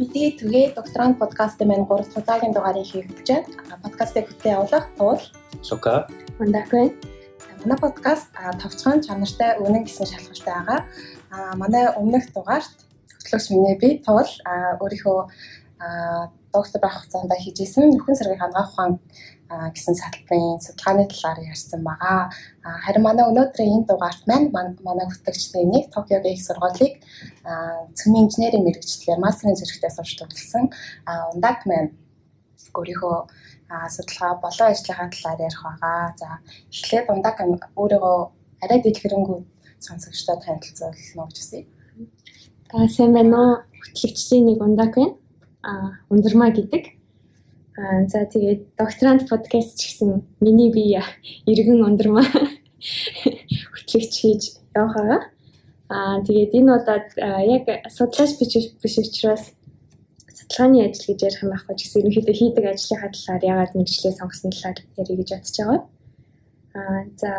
Мэдээ түгээ докторант подкастын маань 3 дахь удаагийн дугаарыг хийх гэж байна. Подкастыг хөтлөө явуулах туул Лука Мандаквэ. Манай подкаст товчхон чанартай үнэн гэсэн шалгалттай байгаа. А манай өмнөх дугаарт хөтлөгч минь би туул өөрийнхөө доктор байх хугацаанд хийжсэн нөхөн сэргийг хангах ухаан гэсэн салбарын судалгааны талаар ярьсан байгаа. Харин манай өнөөдрийн энэ дугаарт маань манай хөтлөгчдийн нэг Токиогийн их сургуулийг цөмийн инженерийн мэрэгчлэлээр мастерын зэрэгтээ сурч төгссөн ундаг маань өөрийнхөө судалгаа болон ажлынхаа талаар ярих байгаа. За эхлээд ундаг өөрийгөө арай дэлгэрэнгүй сонсогчдод танилцуулна гэж хүсье. Та сайн байна уу? Хөтлөгчдийн нэг ундаг байна. А ундрмаа гэдэг Аа за тэгээд докторант подкаст ч гэсэн миний бие иргэн ундрмаа хөтлөгч хийж явах байгаа. Аа тэгээд энэ удаад яг судлаач биш биш учраас судалгааны ажил гэж ярих юм байхгүй ч гэсэн ерөнхийдөө хийдэг ажлынхаа талаар яагаад мэрэгчлээ сонгосон талаар ярих гэж бодож байгаа. Аа за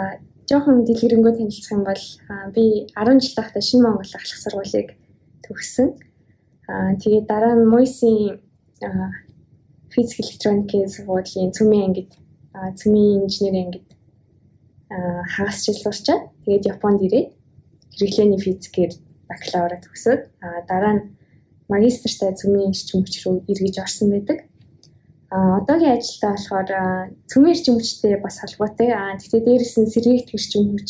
жоохон дэлгэрэнгүй танилцах юм бол би 10 жил тахта Шинэ Монгол ахлах сургуулийг төгссөн. Аа тэгээд дараа нь Мойсийн физик электроникийн сургуулийн цөмийн ангид цөмийн инженерийн ангид хагас жил сурчаад тэгээд Японд ирээд хэрэглээний физикээр бакалавра төгсөөд дараа нь магистртай цөмийн эрчим хүч рүү эргэж орсон байдаг. А одоогийн ажилдаа болохоор цөмийн эрчим хүчтэй бас холбоотой. А тэгтээ дээрэс нь сэргийгт эрчим хүч,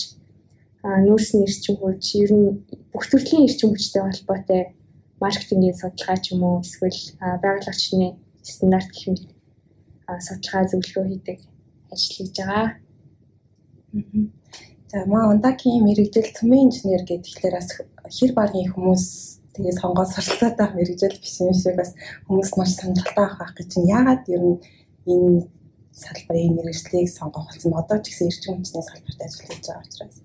нүүрсний эрчим хүч, ер нь бүх төрлийн эрчим хүчтэй холбоотой маркетингийн судалгаа ч юм уу эсвэл байгаль орчны стандарт гэх мэт судалгаа зөвлөгөө хийдэг ажил хийж байгаа. За маа ундагийн мэрэгжил цөмийн инженер гэхлээр бас хэр баргийн хүмүүс тэгээ сонгоод суралцаатай мэрэгжил биш юм шиг бас хүмүүс маш сонирхолтой авах гэж чинь яагаад ер нь энэ салбарын мэрэгжлийг сонгох болсон одоо ч гэсэн эрчим хүчний салбарт ажиллаж байгаа учраас.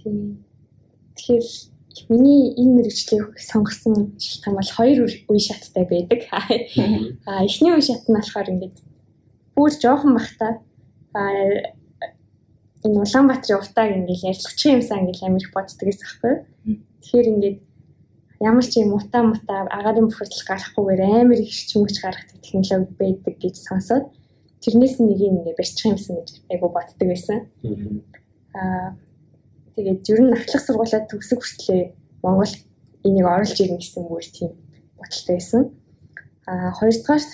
Тийм. Тэгэхээр Миний энэ мэрэгчлийг сонгосон шалтгаан бол хоёр үе шаттай байдаг. Аа эхний үе шат нь болохоор ингээд бүр жоохон бахта аа энэ Улаанбаатарын утааг ингээд ярилцчих юмсан ингээд амирх боддог гэсэн хэрэг. Тэгэхээр ингээд ямар ч юм мута мута агарын бохирдол гарахгүйгээр амар их чимгч гаргадаг технологи байдаг гэж сонсоод тэрнээс нэг юм ингээд барьчих юмсан гэж айгу боддог байсан. Аа Тэгээд ер нь ахлах сургуулиуд төгсөх хүртлээр Монгол энийг оруулж ирнэ гэсэн бүр тийм бодолтой байсан. А хоёрдугаар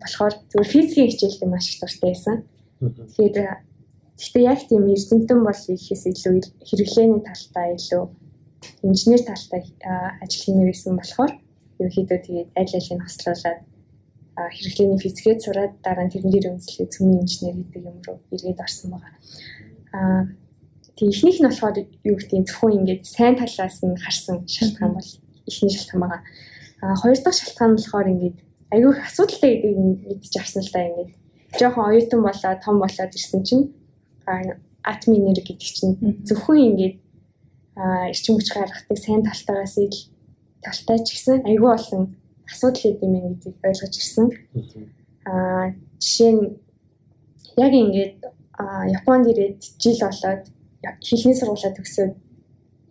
болохоор зөвхөн физикийн хичээлд маш их дуртай байсан. Тэгэхээр гэхдээ яг тийм эрдэмтэн бол ихээс илүү хэрэглээний талтай илүү инженер талтай ажил хиймээр байсан болохоор ерөнхийдөө тэгээд аль алийг нь хослуулад хэрэглээний физиkéд сураад дараа нь тэрэн дээр үндэслэх цөмийн инженер гэдэг юм руу эргээд орсон байгаа. Аа Тэг ихнийх нь болохоор юу гэдэг нь зөвхөн ингээд сайн талаас нь харсан шалтгаан бол ихний шалтгаан байгаа. А хоёр дахь шалтгаан нь болохоор ингээд аюу их асуудалтай гэдгийг мэдчих авсан л да ингээд жоохон оюутан болоод том болоод ирсэн чинь атомын энерги гэдэг чинь зөвхөн ингээд эрчим хүч гаргадаг сайн талтайгаас ил талтай ч гэсэн аюу олон асуудал идэм юм гэдгийг ойлгож ирсэн. Аа жишээ нь яг ингээд Японд ирээд жил болоод хэлний сургуулаа төгсөөд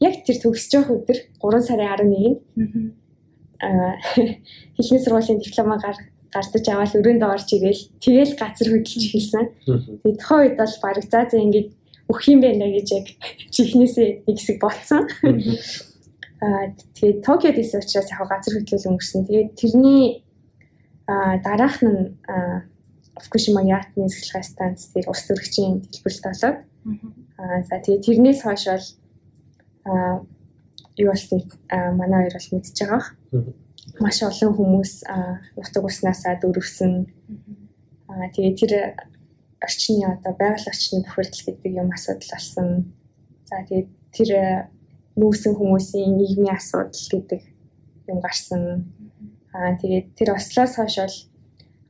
яг тэр төгсөж явах өдөр 3 сарын 11-нд аа хэлний сургуулийн дипломаа гардаж аваад өрөөнд орж ирээл тэгэл газар хөдөлж эхэлсэн. Тэгээд тухайн үед бол баг заа заа ингэж өөх юм байна гэж яг чихнээсээ нэг хэсэг болцсон. Аа тэгээд Токиод ирсэн учраас яг газар хөдлөл өнгөрсөн. Тэгээд тэрний аа дараах нь Фукушимагийн атомын цэцлэгээ станц дээр ус төрөгчийн дэлбэрэлт болоод Аа за тэгээ тэрнээс хойш бол аа юу болсныг манай хоёр бол мэдчихэж байгаа. Маш олон хүмүүс нутаг уснасаа дөрвсөн. Аа тэгээ тэр орчны одоо байгаль орчны бохирдол гэдэг юм асуудал болсон. За тэгээ тэр нүүсэн хүмүүсийн нийгмийн асуудал гэдэг юм гарсан. Аа тэгээд тэр ослоос хойш бол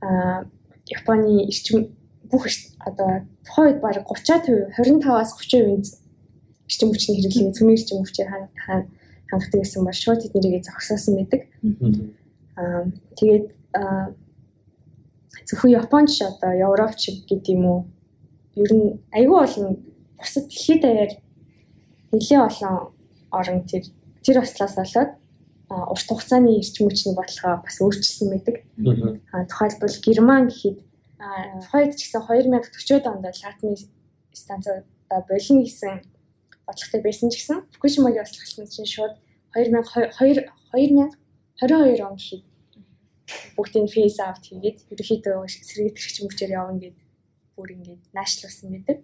аа Японы эрчим бүх одоо тухайн үед баг 30-аад 25-аас 30% эрчим хүчний хэрэглээ цөмийн эрчим хүчээр хангадаг гэсэн бол шууд тэднийг зогсоосон байдаг. Аа тэгээд зөвхөн Японд ч одоо Европч гэдэг юм уу ер нь айгүй олон бусад дэлхийд даяар нэлээд олон орон тэр тэр ослоос болоод урт хугацааны эрчим хүчний бодлогоо бас өөрчилсөн байдаг. Аа тухайлбал Герман гэхэд хойд ч гэсэн 2040 онд атомын станцаа болно гэсэн бодлоготой байсан ч гэсэн Фукушимагийн ослогсон чинь шууд 2022 2022 он гэхэд бүгдийг фейс аут хийгээд ерөөхдөө сэргийлэгч мөчээр явна гэд бүр ингээд наашлуулсан байдаг.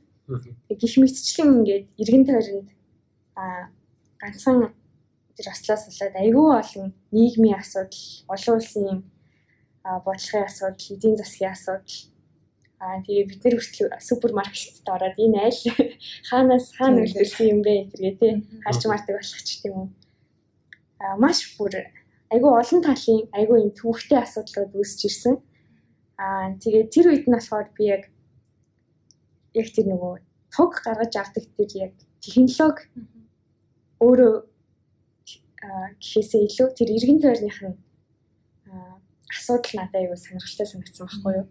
Гэх мэтчлэн ингээд эргэн тойронд а ганцхан тэр ослоос болоод айгүй олон нийгмийн асуудал, олон улсын бодлогын асуудал, эдийн засгийн асуудал Аа тэгээ бид нэр хүртэл супермаркетт ороод энэ айл хаанаас хаана үлдэрсэн юм бэ гэдгээ тий. Харж мардаг болох ч тийм үү. Аа маш бүр айгүй олон талын айгүй юм төвхтэй асуудлууд үүсэж ирсэн. Аа тэгээ тэр үед нь болохоор би яг яг тэр нөгөө тог гаргаж авдаг тэр яг технологи өөрөө гэхээсээ илүү тэр иргэн тойрных нь асуудал надад айгүй сонирхолтой санагдсан байхгүй юу?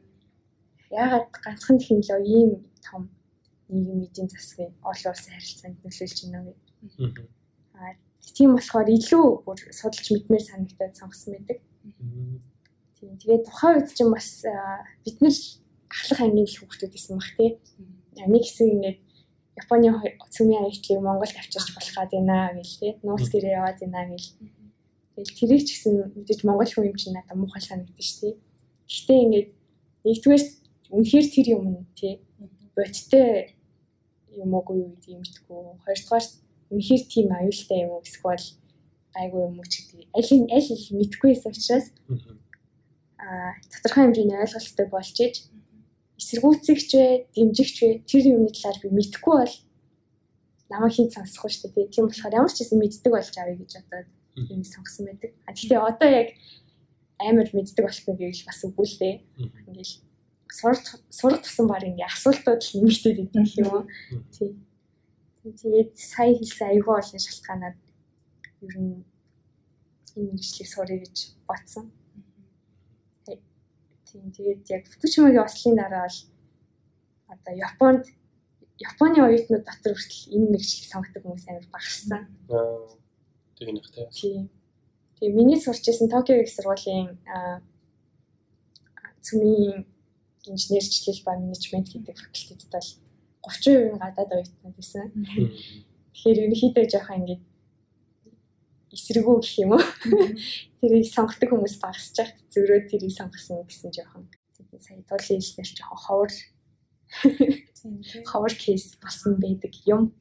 яагаад ганцхан технологи ийм том нийгмийн эдийн засгийн олон улсын харилцаанд нөлөөлж байна вэ? Аа тийм болохоор илүү бүр судалж мэдмээр санагдаад сонгосон байдаг. Тийм тэгээд тухайн үед чинь бас бид нэр ахлах ангийн хүүхдүүд байсан баг тий. Нэг хэсэг ингээд Японы цөмийн аягтлыг Монголд авчирч болох гад байна гэл тий. Нууц гэрээ яваад байна гэл. Тэгэл тэрийг ч гэсэн мэдээж Монгол хүн юм чинь надад муухай санагдаж тий. Гэхдээ ингээд нэгдүгээр үнэхээр тэр юм нь тий бодиттой юм уугүй юу гэдэг юм гэдэггүй. Хоёрдугаар үнэхээр тийм аюултай юм уу эсвэл айгүй юм уу ч гэдэг. Аль нь аль л мэдхгүйсэн учраас аа тодорхой хэмжээний ойлголттой болж иж эсэргүүцэгч вэ, дэмжигч вэ тэр юмны талаар би мэдэхгүй бол намайг хин сонсохгүй шүү дээ. Тийм болохоор ямар ч юм мэддэг болж авъя гэж бодоод юм сонгосон байдаг. А гэхдээ одоо яг амар мэддэг болох нь гэвэл бас үгүй л дээ. Ингээл сурах сурах тусан баг ингээ асуултууд л нэмэгдээд идэх юм. Тий. Тэгээд сая хэлсэн аюул олон шалтгаанаар ер нь энэ мэржлийг сурах гэж бодсон. Тийм тэгээд яг Фукушимагийн ослын дараа бол одоо Японд Японы оюутнууд дотор хүртэл энэ мэржлийг сонгодог хүмүүс амар багассан. Тийм тийм. Тийм. Тэгээ миний сурч ирсэн Токио их сургуулийн цөмийн инженерчлэл ба менежмент гэдэг факультетд бол 30% нь гадаад оюутнууд байсан. Тэгэхээр ерөнхийдөө жоохон ингээд эсрэгүү гэх юм уу. Тэрийг сонгодог хүмүүс багасч яхад зөрөө тэрийг сонгосон гэсэн жоохон сая тулын хэлснээр жоохон ховор ховор кейс болсон байдаг юм.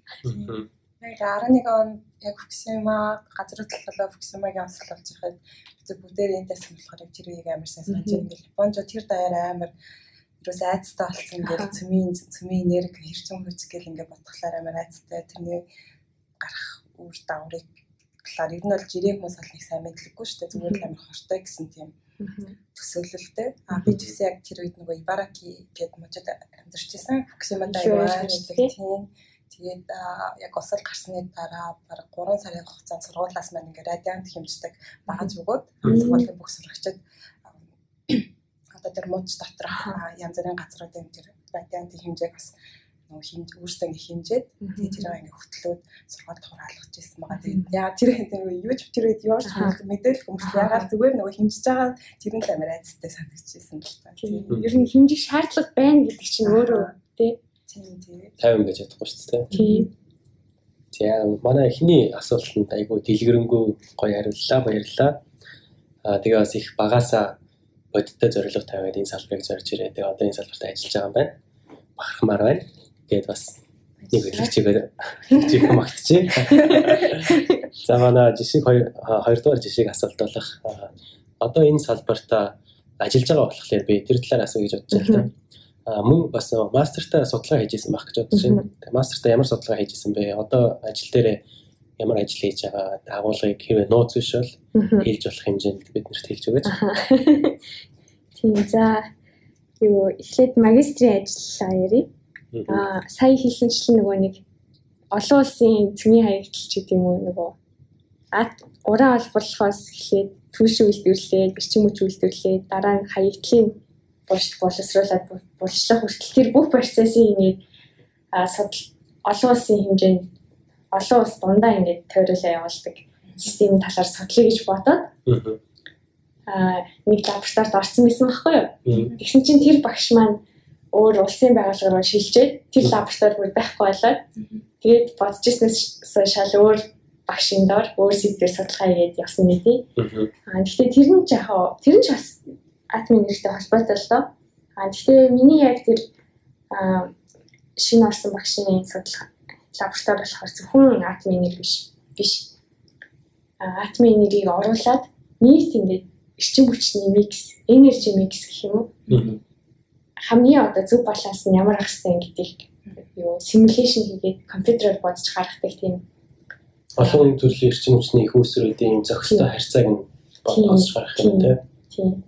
Яг 11 он яг Фукусима газрууд талаа Фукусимагийн онцлог болж байхад бид бүгдээр эндээс болохоор яг тэр үеийг амар сайн санаж байна. Японч тэр даяар амар Тэрээс айцтай болсон ингээд цөмийн цөмийн энерги хэрчэн хүч гэл ингээд бодглохлаар амар айцтай. Тэрний гарах үр дагаврыг талаар ер нь бол жирийн хүмүүс бол нэг сайн мэдлэггүй шүү дээ. Зүгээр л амар хортой гэсэн тийм төсөөлөлтэй. А би ч гэсэн яг тэр үед нөгөө Ибараки гэдэг мужид амьдарч байсан. Фукусимада яваад тийм Тэгээд яг осол гарсны дараа бараг 3 сарын хугацаанд сургуулиас маань ингээд радиант хэмждэг багаж өгөөд сургуулийн бүх сурагчид одоо тэр мууч доторх янз бүрийн газруудын тэр радиантын хэмжээг бас нөгөө хэмж өөрсдөө ингэ хэмжээд тэгээд тэр ингэ хөтлөөд сургаалт хураалгаж ирсэн байгаа. Тэгээд яа тэр нөгөө юу ч тэр үед юу ч мэдээлэл хүмүүс яагаад зүгээр нөгөө хэмжиж байгаа тэр нь л амар айцтай санагдчихсэн л та. Ер нь хэмжих шаардлага байна гэдэг чинь өөрөө тий. Тийм тийм. 50 гэж ядахгүй шүү дээ. Тийм. Тийм манай эхний асуултанд айгүй дэлгэрэнгүй гоё хариуллаа баярлалаа. Аа тэгээ бас их багасаа бодиттой зорилго тавиад энэ салбарыг зорж ирээд тэгээ одоо энэ салбарт ажиллаж байгаа юм байна. Бахархмаар байна. Тэгээд бас нэг хэлчихээ хэлчих магтчих. За манай жишээ хоёрдугаар жишээг асуулт болох одоо энэ салбарт ажиллаж байгаа болохоор би тэр талаар асуу гэж бодож байна. Мөн бас мастертаа судалгаа хийжсэн байх гэж бодож байна. Мастертаа ямар судалгаа хийжсэн бэ? Одоо ажил дээр ямар ажил хийж байгаа агуулгыг хэрвээ нууц биш бол хийж болох хэмжээнд биднэрт хэлж өгөөч. Тийм за юу эхлээд магистрийн ажиллаа ярив. Аа сая хэлсэнчлэн нөгөө нэг олон улсын цэгийн хаягдл ч гэдэг юм уу нөгөө уран олборлохоос эхлээд түүш үйлдвэрлээд, эрчим хүч үйлдвэрлээд дараа нь хаягдлын боловсруулаад булшлах хүртэл тэр бүх процессыг нэг судал олон улсын хэмжээнд олон улс дундаа ингээд тойруулаа явуулдаг системийн талаар судлаа гэж бодоод аа нэг лабораторид орсон байсан байхгүй юу. Тэгсэн чинь тэр багш маань өөр улсын байгууллага руу шилжээд тэр лаборатори бүр байхгүй болоод тэгээд бодож ирснээс шал өөр багшийн дор өөр сэдвээр судалгаа хийгээд явсан мэт. Аа гэхдээ тэр нь яг тэр нь ч бас админ нэртэй холбоотой л доо. Аа гэхдээ миний яг тэр шинэ орсон багшийн судалгаа лаборатори болохоор зөвхөн админ нэр биш биш. Аа админ нэрийг оруулаад нийт ингээд эрчим хүчний микс, энержи микс гэх юм уу? хамгийн одоо зөв баланс нь ямар ах хэвээр гэдгийг юу симуляшн хийгээд компьютероор бодож харахдаг тийм олон төрлийн эрчим хүчний их үүсрүүдийн зохистой харьцааг нь бодож харах юм тийм.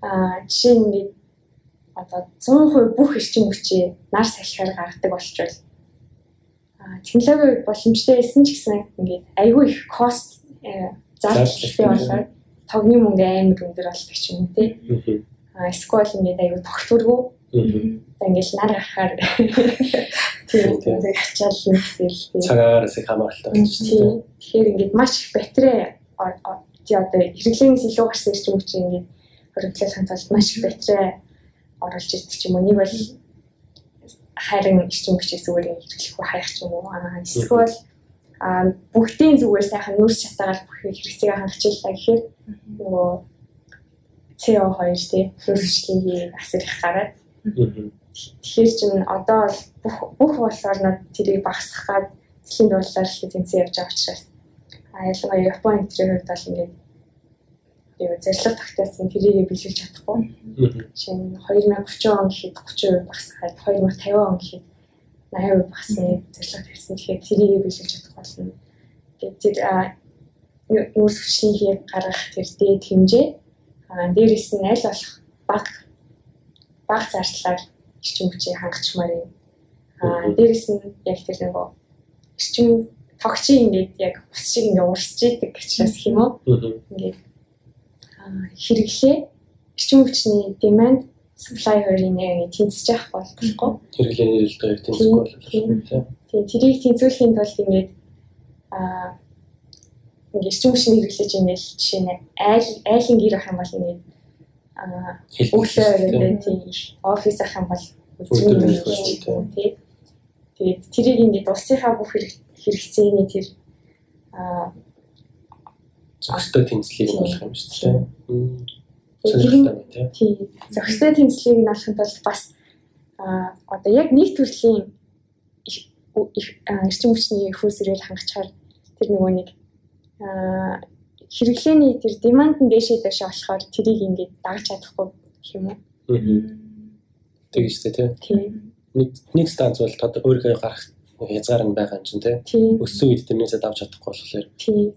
Аа жишээ нь ингээд одоо 100% бүх эрчим хүчийг нар салхиар гаргадаг болчвол аа технологи боломжтой байсан ч гэсэн ингээд айгүй их кост э, зарлалтай болоод тогны мөнгө амар өндөр болдог ч юм уу тийм эсвэл ингээд аюу тогтворгүй. Ингээл нар гарахаар тийм тийм ачаал нэгсэл. Цагаараас их хамааралтай байна. Тэгэхээр ингээд маш их батарей тий одоо хэрэглэнээс илүү гарсан ирчим хүч ингээд хөрөнгөлөх хандалт маш их батарей оруулж ирдэг ч юм уу. Нэг бол харин ирчим хүчээс зүгээр хэрэглэх үү хаях ч юм уу. Эсвэл а бүгдийн зүгээр сайхан нүүрс чатаагаар бүх хэрэгцээг хангачиллаа гэхээр нөгөө CO2 тий хөрвчлэгийн асар их гараад тэгэхээр чинь одоо бүх бүх улс орнууд тэрийг багасгах гад дэлхийн дурлалаар тэмцэн явж байгаа учраас а ялангуяа Япон энтрийн хувьд бол ингээд юу зэрлэг тогтоосон тэрийг биелүүлж чадахгүй. Жишээ нь 2030 он гэхэд 30% багасгаад 2050 он гэхэд 80% багасны зэрлэг тавьсан. Тэгэхээр тэрийг биелүүлж чадахгүй болно. Тэгээд тэр нүүрс хүчний хийг гаргах тэр дээд хэмжээ Аа дээрэс нь аль болох баг баг зардлаар эрчим хүчийг хангачмаар юм. Аа дээрэс нь яг тэр нэг эрчим тогчийн ингээд яг ус шиг ингээд урсж идэг учраас юм уу? Ингээд хэрэглээ. Эрчим хүчний demand supply хоёрын нэг тэнцэж явах болтолгүй. Хэрэглээний нөлөөтэй тэнцэхгүй бол тийм. Тийм тэрийг тэнцвэрлэхийн тулд ингээд аа ингээд эрчим хүчний хэрэглэж ингээл жишээ нь айл айлын гэр ах юм бол ингээд аа өглөө ингээд тийм офис ах юм бол тийм тэгээд тэрийг ингээд улсынхаа бүх хэрэгцээний тэр аа зохистой тэнцлийг нь болох юм шүү дээ. Тийм. Зохистой тэнцлийг нь олохын тулд бас а одоо яг нэг төрлийн эрчим хүчний хөөс ирэл хангачаар тэр нөгөө нэг хэрэглээний тэр деманд нь дээшээ дэше болохоор тэрийг ингээд дагж чадахгүй гэх юм уу. Тэгэж тэ тийм. Нэг нэг станц бол тод өөрийнхөө гарах хязгаар нь байгаа юм чинь тий. Өссөн үед тэрнээсээ давж чадахгүй болохоор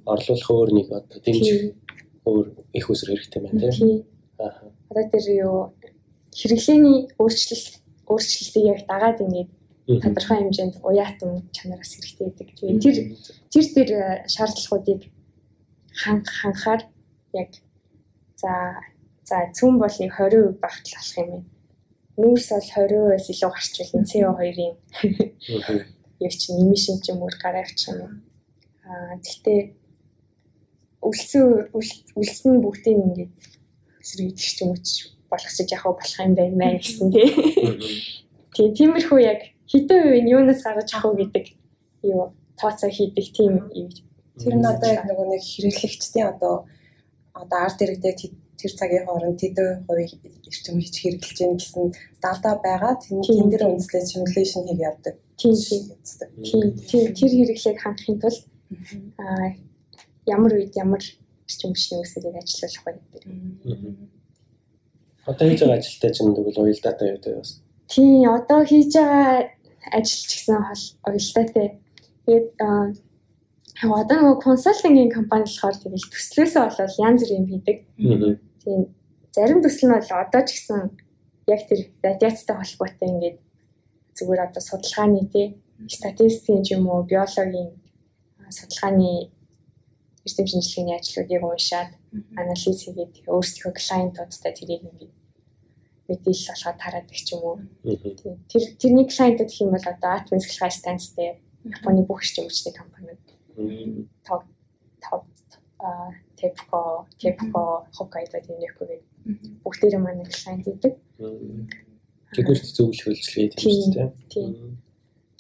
орлуулах өөр нэг одоо дэмжих өөр их усэр хэрэгтэй байна тий. Аа. Одоо тэр юу хэрэглээний өөрчлөлт өөрчлөлтийг яг дагаад ингээд тодорхой хэмжээнд уяатан чанараас хэрэгтэй гэдэг. Тэгээ тэр тэр тэр э, шаардлагуудыг ханх ханхаар яг за за цүн бол нэг 20% багтал болох юм. Байна. Нүүрс бол 20%-аас илүү гарчвал CO2-ийн яг чинь эмишн ч юм уу гараа авчих юм. Аа гэхдээ үлдсэн үлдсэн бүгдийг ингээд эсрэгдэх ч юм уу болгочих яг болох юм байна мэн гэсэн тий. Тийм тиймэрхүү яг хэдэн үеийн юунаас гаргаж авах гэдэг юу тооцоо хийдэг тийм юм Тэр нь одоо яг нөгөө нэг хэрэглэгчдийн одоо одоо арт иргэдэг тэр цагийн хооронд тэдэн хувийг эрчим хийж хэрэглэж гин гэсэн дата байгаа. Тэн дээр үндэслээд simulation хийх явдаг. Тийм тийм. Тийм тэр хэрэглээг хангахын тулд аа ямар үед ямар эрчим хүчний үүсэлийг ажиллуулах вэ гэдэг. Одоо хийж байгаа ажилтай ч юм тэгвэл ойл дата юу гэдэг бас. Тийм одоо хийж байгаа ажил ч гэсэн ойлтаатай. Тэгээд Одоо нөгөө консалтингийн компани болохоор тэгэл төслөөсөө болол янз бүр юм хийдэг. Тийм. Зарим төсөл нь бол одоо ч гэсэн яг тэр радиацтай холбоотой ингээд зүгээр одоо судалгааны тий статистикийн ч юм уу биологийн судалгааны эрдэм шинжилгээний ажлуудыг уншаад анализ хийгээд өөрсдийнхөө клиентуудтай тэрийг ингээд мэдээлэл болгоод тараадаг ч юм уу. Тэр тэрний клиентууд гэх юм бол одоо Atmos Sky Stance-тэй Японы бүх эрчим хүчний компаниуд топ а Тепко, Кепко, Хоккайдо Тинеко гэдэг бүгдээрээ манай клиент идэг. Тэднэрт зөвлөх үйлчлэгээ тийм үү? Тийм.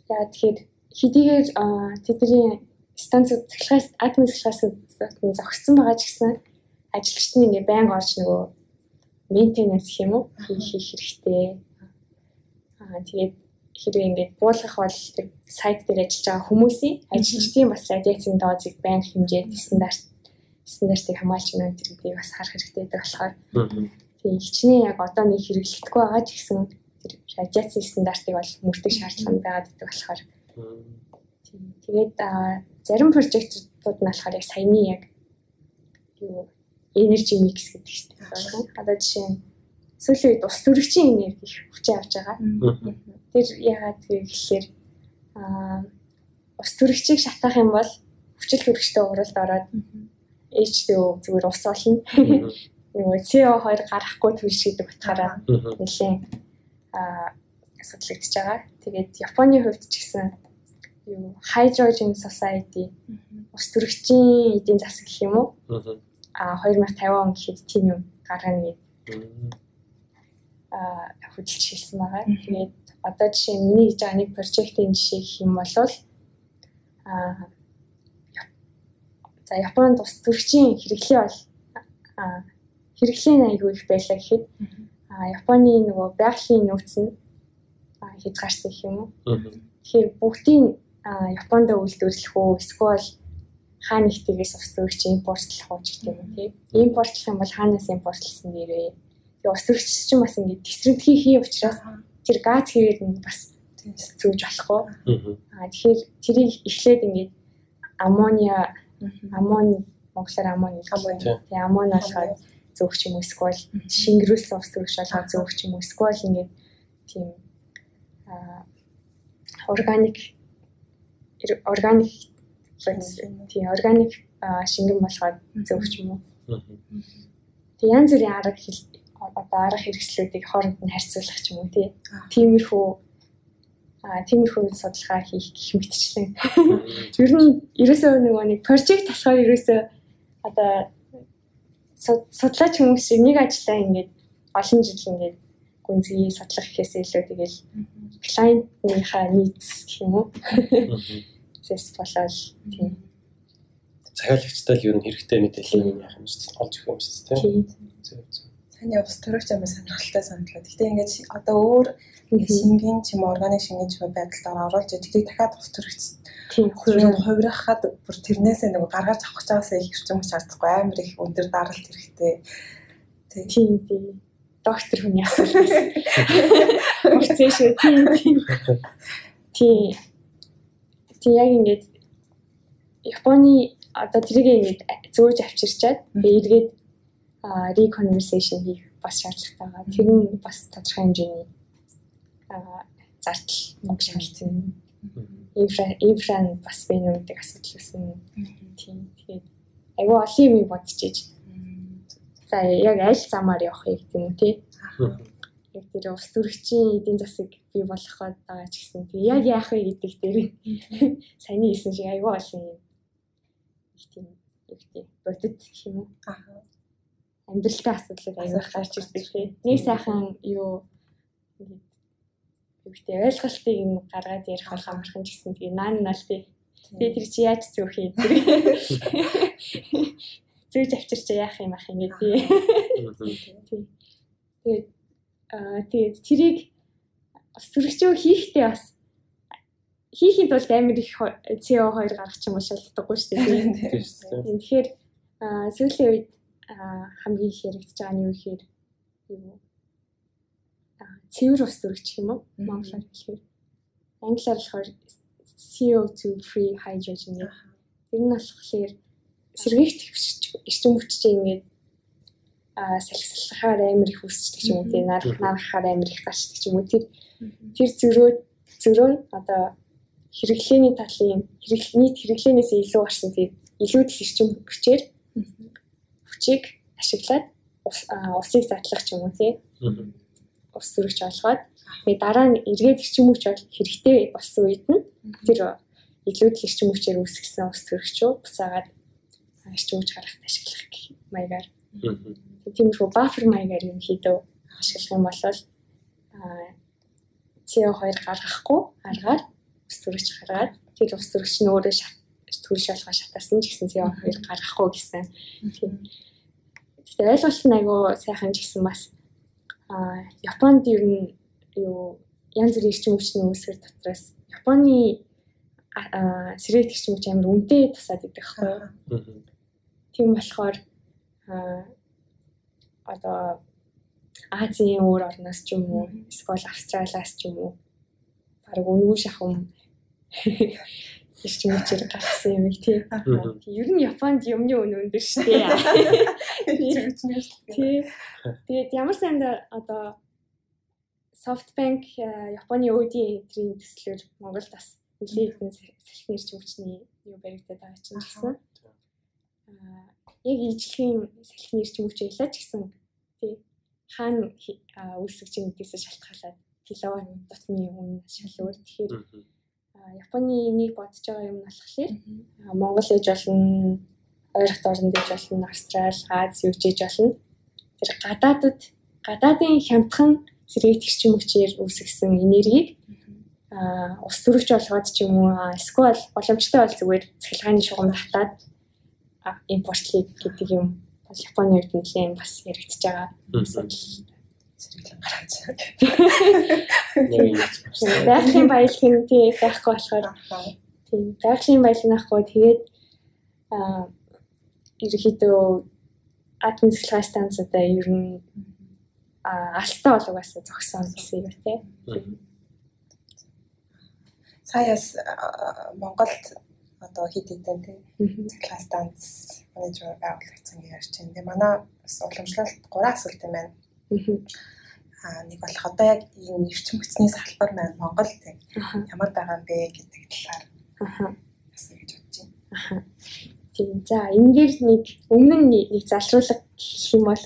Яа тэгэхээр хэдийгээр тэдний станц цэглээс админ цэглээс зогссон байгаа ч гэсэн ажилчид нь ингээ байнга орж нөгөө мейнтенанс гэх юм уу хийх хэрэгтэй. Аа тэгээд хэрвээ ингээд буулгах бол сайт дээр ажиллаж байгаа хүмүүсийн ажилчдын бас радиацийн доозыг байнга хэмжээд стандарт стандартыг хамгаалж байна гэдгийг бас харах хэрэгтэй байдаг болохоор. Тийм хичнээн яг одоо нэг хэрэглэгдэхгүй байгаа ч гэсэн тэр радиацийн стандартыг бол мөрдөх шаардлага байгаад байдаг болохоор. Тийм тэгээд зарим прожектууд нь болохоор яг саяны яг юу energy mix гэдэг чинь байна. Одоо жишээ нь сүүлийн үед ус төрөгчийн энерги их хүчээ авч байгаа. Тэр яагаад гэхээр аа ус төрөгчийг шатаах юм бол хүчил төрөгчтэй уралд ороод H2O зүгээр ус болно. Нөгөө CO2 гарахгүй төрж гэдэг утгаараа нэлээд аа асуудлагдж байгаа. Тэгээд Японы хувьд ч гэсэн юу Hydrogen Society ус төрөгчийн эдийн засаг гэх юм уу? а 2050 он гэхэд тийм юм гаргана гэдэг а хөдөлж хэлсэн байгаа. Тэгээд одоо жишээ миний хийж байгаа нэг прожектын жишээ гэх юм бол а за Японд ус төрөгчийн хэрэглээ бол а хэрэглээ аягүй их байлаа гэхэд Японы нөгөө байгалийн нөөц нь хязгаартай гэх юм уу. Тэгэхээр бүгдийн Японд үйлдвэрлэх үү эсвэл хаа нэгтгээс ус төрөгч импортлох уу гэх юм тий. Импортлох юм бол хаанаас импортлсон нэрээ. Тэгээ ус төрөгч чинь бас ингэ тесрэгдхий хий учраас тэр газ хэвээр нь бас зүүж болохгүй. Аа тэгэхээр тэрийг эхлээд ингэ аммониа аммони монголоор аммони тий аммони болохоор зөөгч юм эсвэл шингэрүүлсэн ус төрөгч болгоо зөөгч юм эсвэл ингэ тийм аа органик органик тий органик шингэн болгоод зөвч юм уу. Тэг янз бүрийн арга хэл одоо арга хэрэгслүүдийг хооронд нь харьцуулах ч юм уу тий. Тиймэрхүү а тиймэрхүү судалгаа хийх гэх мэтчлэн. Ер нь ерөөсөө нөгөө нэг прожект болохоор ерөөсөө одоо судлаач хүмүүс нэг ажиллаа ингээд олон жил ингээд гүнзгий судлах гэхээс илүү тэгэл клиентныхаа нийц гэх юм уу? Зэс болол тийм. Захиалагчтай л ер нь хэрэгтэй мэдээлэл юм яах юм шиг олж өгөх юм шиг тийм. Таны ус төрөгч юм сонирхолтой сандлаа. Гэхдээ ингээд одоо өөр шингийн ч юм органик шингийн ч байдалд оруулж тэрийг дахиад ус төрөгч хувирын хувирахад бүр тэрнээсээ нэг гаргаж авах гэж байгаасаа их хэрчм шаардахгүй амар их өндөр даралт хэрэгтэй. Тийм тийм доктор хүний асуулт. Процесс тийм тийм. Тийм Тийм яг ингээд Японы одоо тэрийг ингээд зөөж авчирчаад эргээд reconversation хийх бас шаардлагатай байгаа. Тэр нь бас тодорхой хэмжээний зардал мөнгө шаардсан. Инфра инфра нь бас бэнэ гэдэг асуудал үүснэ. Тийм. Тэгээд айгүй олон юм бодчихж. За яг аль замаар явахыг гэдэг юм уу тий яг тэр ус төрөгчийн эдийн засаг бий болгох гээд байгаа ч гэсэн тэг яг яах вэ гэдэг дээр саяны хэлсэн шиг айгүй олон юм их тийм яг тийм бодит гэх юм уу амьдралтай асуудлыг аяг гарч ирдэг тийм нэг сайхан юу юутэй ойлголтыг нь гаргаад ярих болох амархан гэсэн тэгээ наан наал тий. Тэгээ тэр чи яаж зөөх юм тэр зөөж авчирч яах юм ах ингэ тий. Тэгээд тэгээд тэрийг бас төрөгчөө хийхдээ бас хийхийн тулд амар их CO2 гаргах юм бол шалтгаангүй шүү дээ. Тэгэхээр сүүлийн үед хамгийн их яригдж байгаа нь юу гэхээр юу? Цэвэр ус төрөгч юм уу? Монголоор хэлэхээр англиар болохоор CO2 free hydrogen гэх. Тэр нь болохоор сэргийгт эрчим хүчтэй ингээд салхисалхаар амар их үсчдэг юм уу? Тийм нарах нарахаар амар их гарчдаг ч юм уу? Тэр тэр зөрөө зөрөө нь одоо хэрэглээний талын нийт хэрэглээнээс илүү гарсан тийм илүү их эрчим хүчээр хүчийг ашиглаад усыг задлах ч юм уу тийм ус зөрөгч олгоод тэгээ дараа нь эргээд эрчим хүч бол хэрэгтэй болсон үед нь тэр илүү их эрчим хүчээр үүсгэсэн ус зөрөгчөө буцаагаад эрчим хүч гаргахад ашиглах гэх маягаар. Тиймэрхүү buffer маягаар юм хийдөө ашиглах юм бол CO2 гаргахгүй аргаар ус төрөгч гаргаад тэр ус төрөгч нь өөрөө төрөл шалгаа шатаасан ч гэсэн CO2 гаргахгүй гэсэн. Тэгтээ ойлголт нь айгүй сайхан ч гэсэн бас а Японд ер нь юу янз бүрийн эрчим хүчний үүсгэр дотроос Японы сэрэг эрчим хүч амар үнэтэй тусаад идэх байхгүй. Тийм болохоор одоо Азийн өөр орноос ч юм уу эсвэл Австралиас ч юм уу баг өнгөө шахам ирч мөчөр гарсан юм тий. Ер нь Японд юмны өн өндөр шүү дээ. Тий. Тэгээд ямар санд одоо SoftBank Японы өөдийн энтрийн төслөөр Монголд бас нэлээд хэдэн салхины ирч мөчний юу баригдаад байгаа чинь гэсэн. Аа яг ижлэгийн салхины ирч мөч байлаа ч гэсэн тий хаана үүсгэж нэгдээс шалтгаалаад киловатт дотны үн шал өөр. Тэгэхээр Японы энийг бодож байгаа юм нь болохоор Монгол ээж болно, ойрхт орнд ээж болно, Австрали, Аз юу ч ээж болно. Тэр гадаадд гадаадын хямдхан сэргээгч юм хүчээр үүсгэсэн энергийг а ус төрөгч болгоод ч юм уу эсвэл боломжтой бол зүгээр цахилгааны шугам татаад импортлыг гэдэг юм Японы үед нэлээд бас яригдчихэж байгаа. Сэргэлэн гаргаж. Байгалийн баялагын тий байхгүй болохоор тий байгалийн баялаг нахгүй тэгээд аа ерөөхдөө атом цэцлэгээ станцуудаа ер нь алтаа болгоос зогсон гэсэн юм тий. Саяас Монголд одоо хит хитэн тий цэцлэгээ станц менежер байгуулагдсан гэж ярьж байна. Тэгээ манай бас уламжлалт гурван асуулт юм байна. Аа нэг болох одоо яг энэ эрчим хүчний салбар маань Монгол тийм ямар байгаа юм бэ гэдэг талаар бас гэж бодож байна. Тийм. За энэгээр нэг өмнө нь нэг залруулга гэх юм бол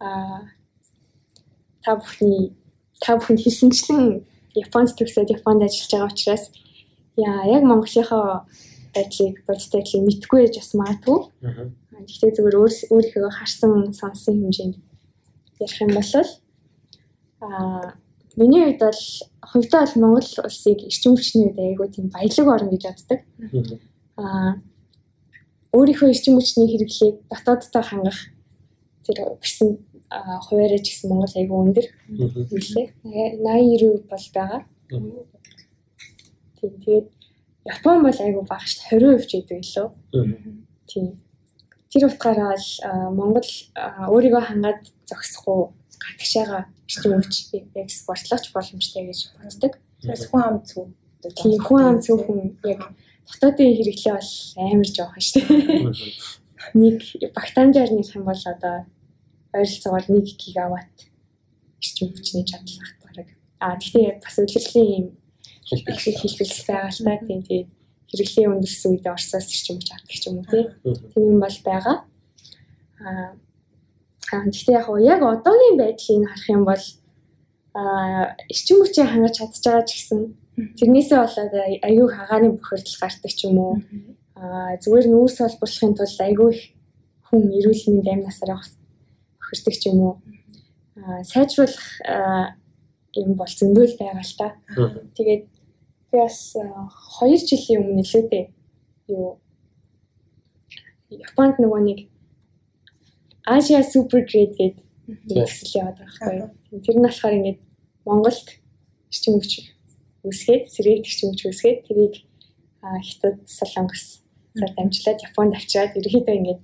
аа та бүхний та бүхэнд хийсэнчлэн Японд төгсөөд Японд ажиллаж байгаа учраас яа яг Монголынхоо байдлыг бодтой байдлыг мэдгүй яж бас магадгүй. Гэхдээ зөвхөн өөрийнхөө харсан сонсон хэмжээнд ярих юм бол аа миний хувьд бол хувьдаа бол Монгол улсыг эрчим хүчний үед айгүй тийм баялаг орн гэж боддог. Аа өөрийнхөө эрчим хүчний хэрэглээг дотооддоо хангах тэр гэсэн хуваарь ч гэсэн Монгол айгүй өндөр хэлээ. 80 90% бол байгаа. Тийм тэгээд Япон бол айгүй бага шүү дээ 20% ч гэдэг лөө. Тийм. Тэр утгаараа л Монгол өөрийгөө хангаад зогсохгүй гадагшаага эрчим хүч экспортлооч боломжтой гэж боддог. Тэрс хүн ам зүг. Тийм хүн ам зүг хүн яг дотоодын хэрэглээ бол амар жоохон шүү дээ. Нэг багтаамжаар нэх юм бол одоо ойролцоогоор 1 гигаватт эрчим хүчний чадал багт бараг. А гэхдээ бас удирдлагын юм хэлбэл хэлбэлс та тийм тэгээд хэрэглээ өндөрсөн үед Оросоос ирчим гэж авдаг ч юм уу тийм юм бол байгаа. Аа гэхдээ яг яг одоогийн байдлыг харах юм бол аа эрчим хүчээ хангаж чадж байгаа ч гэсэн тэрнээсээ болоод аюу хагааны бохирдол гардаг ч юм уу. Аа зүгээр нүүрс холбоочлохын тулд аюу их хүн эрүүл мэнд амь насаараа бохирдог ч юм уу. Аа сайжруулах юм бол зөндөл байгаа л та. Тэгээд Би бас 2 э, жилийн өмнө лээ дээ. Юу Японд нөгөө нэг Asia Super Grade гэдэг төсөл яваад байгаа байхгүй. Тэр нь болохоор ингээд Монголд эрчим хүч үсгээд, сэрэг эрчим хүч үсгээд тэрийг Хятад, Солонгос зэрэг дамжуулаад Японд авчираад ерөөхдөө ингээд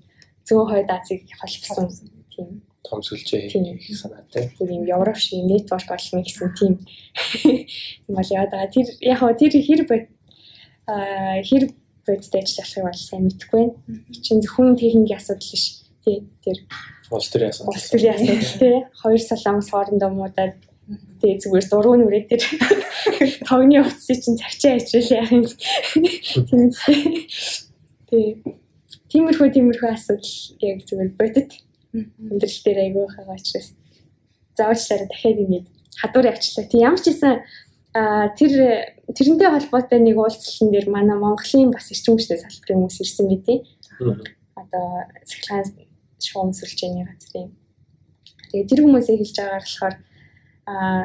зүүн хойд Азийг холбосон тийм том сүлжээ хийх санаатай. Тийм Европ шиг network олно гэсэн тийм юм бол яа даа тэр яг хоо тэр хэр бод а хэр бодтой ажиллахыг бол сайн мэдэхгүй байна. Чин зөвхөн техникийн асуудал биш. Тий тэр улс төрийн асуудал. Улс төрийн асуудал тий. Хоёр солонгос хоорондоо муудаад тий зүгээр дургуй нүрээ тэр тогны утсыг чинь цавчаа ичрэл яах юм. Тийм тий. Тиймэрхүү тиймэрхүү асуудал яг зүгээр бодит Өндөрлөл дээр айгүй байгаа учраас заавчлаараа дахиад ингэж хадуур явчлаа. Тийм ямар ч гэсэн тэр тэрнтэй холбоотой нэг уулзалтын дээр манай Монголын бас эрчим хүчтэй салбарын хүмүүс ирсэн мэдээ. одоо цахилгаан шуум сүлжээний газрын. Тэгээ тэр хүмүүсээ хэлж байгаагаар болохоор аа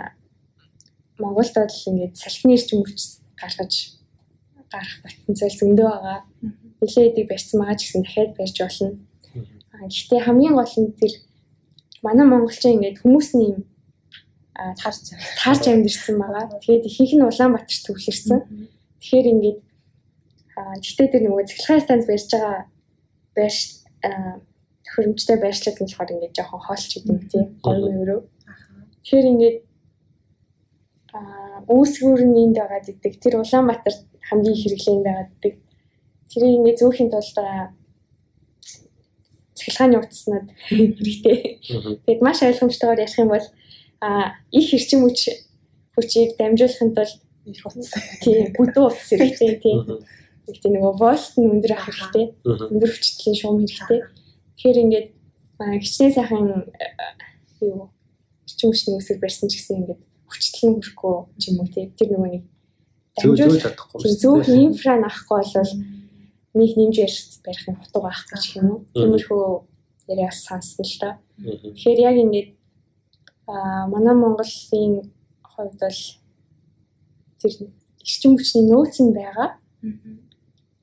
Монголд бол ингээд салхины эрчим хүч гаргаж гарах потенциал зөндөө байгаа. Нилээдэг барьсан байгаа ч гэсэн дахиад барьж болно. Гэхдээ хамгийн гол нь тэр манай монголчин ингээд хүмүүсний юм таарч таарч амьдэрсэн байгаа. Тэгээд ихэнх нь Улаанбаатарт төвлөрсөн. Тэгэхээр ингээд гэхдээ тэр нөгөө цэглэхэн станц барьж байгаа байрш хөрөмжтэй байршлууд нь болохоор ингээд жоохон хоолч идэв тийм 3 евро. Тэгэхээр ингээд үүсгүүр нь энд байгаа гэдэг. Тэр Улаанбаатар хамгийн хэрэглээнд байгаа гэдэг. Тэрийг ингээд зөөхөн тулд цахилгааны утаснууд хэрэгтэй. Тэгээд маш ойлгомжтойгоор ярих юм бол а их эрчим хүч хүчийг дамжуулахын тулд их утас тийм бүдүү утас хэрэгтэй тийм. Тийм нөгөө вольт нь өндөр ах хэрэгтэй. Өндөр хүчтэйлийн шуум хэрэгтэй. Тэгэхээр ингээд хичнээн сайхан юу эрчим хүчний үсэг барьсан ч гэсэн ингээд хүчтэй хүрхгүй ч юм уу тийм. Тэр нөгөө нэг зөөлж чадахгүй. Зөөх инфра нахгүй бол нэг нэмж барих нь хутга байхгүй ч юм уу. Тиймэрхүү яриа сонссон л та. Тэгэхээр яг ингээд а манай Монголын хувьд бол тэр эрчим хүчний нөөц нь байгаа.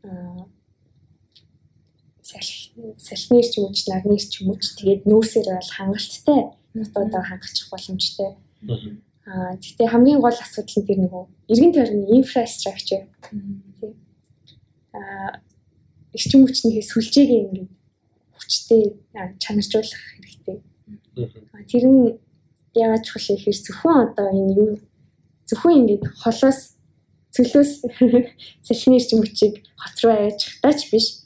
Аа салхины эрчим хүч, нарны эрчим хүч тэгээд нөөсөр бол хангалттай дотоодоо хангачих боломжтой. Аа гэхдээ хамгийн гол асуудал нь тэр нөгөө иргэн тойрны инфраструктур. Аа эрчим хүчнийхээ сүлжээгээ ингээд хүчтэй чанаржуулах хэрэгтэй. Тэр нь яагаад чухал гэхээр зөвхөн одоо энэ юу зөвхөн ингээд холоос цөлөөс салхины эрчим хүчийг хот руу аваачих тач биш.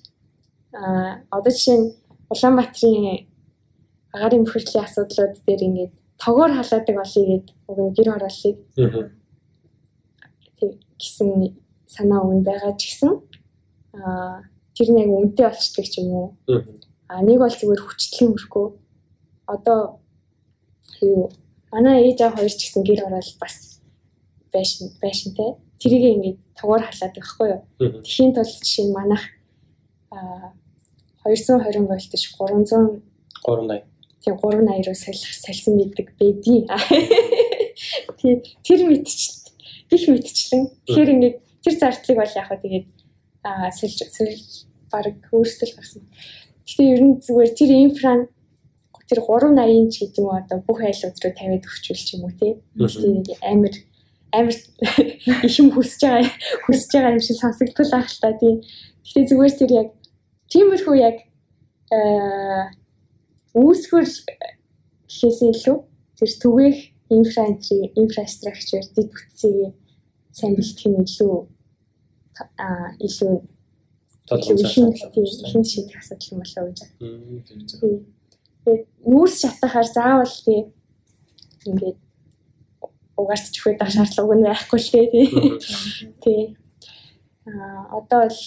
Аа одоо жишээ нь Улаанбаатарын агаарын бохирдлын асуудлууд дээр ингээд тогоор халаадаг болъё гэд уг нь гэр хорооллыг гэсэн санаа өгн байгаа ч гэсэн аа тэр нэг үнэтэй болчдаг ч юм уу. Аа нэг бол зүгээр хүчтэй хөрөхгүй. Одоо юу манай ээж аа хоёр ч гэсэн гэр ороод бас байшин байшинтай. Тэрийг ингээд тугаар халаад байхгүй юу. Тэхийн тулд жишээ нь манах аа 220 вольтж 300 380. Тийм 380 руу салих салсан гэдэг бэдий. Тийм тэр мэдчил гих мэдчлэн. Тэгэхээр ингээд тэр зардлыг бол яг хаа тэгээд аа сэлж баг өөрсдөл гарсан. Гэтэ ер нь зүгээр тэр инфран тэр 380 ч гэдэг юм одоо бүх айлууд руу тавиад өгчүүл ч юм уу тий. Гэхдээ амар амар их юм хүсэж байгаа хүсэж байгаа юм шиг сонсогдтол ах л та тий. Гэхдээ зүгээр тэр яг тиймэрхүү яг аа үүсгэр гэхээсээ илүү тэр түгээх инфраструктур инфраструктур дэд бүтцийг сайн бэлтгэх нь илүү аа илүү ихэн шийдэх асуудал юм болоо гэж байна. Тэгээд нүүрс шатахаар заавал тий ингээд угаарч чөхөд ах шаардлага нь байхгүй л тий. Тий. Аа одоо л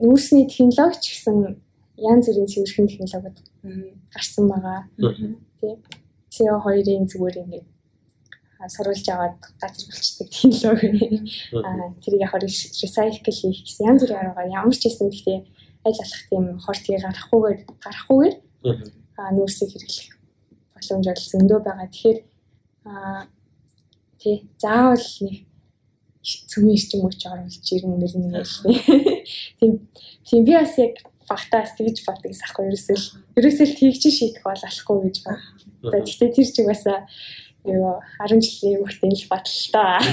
нүүрсний технологи ч гэсэн янз бүрийн цэвэрхэн технологиуд гарсан байгаа. Тий. CO2-ын зүгээр ингээд сурвалж аваад газар болчдаг технологи. Аа тэрийг яг recycle хийх гэсэн янз бүрийн арга ямар ч юм гэхдээ аль болох тийм хортгийг гарахгүйгээр гарахгүйгээр аа нүүрсийг хэрэглэх боломж бол зөндөө байгаа. Тэгэхээр аа тий заавал нэг цөмийн эрчим хүч оруулж ирнэ мэрнэ гэж. Тийм тийм би бас яг багтаас тэгж боддог гэсэн ерөөсөө ерөөсөө тэгж шийдэх бол алахгүй гэж байна. Гэхдээ тэр ч угаасаа юу 10 жилийн хүүхдийн л баталтай.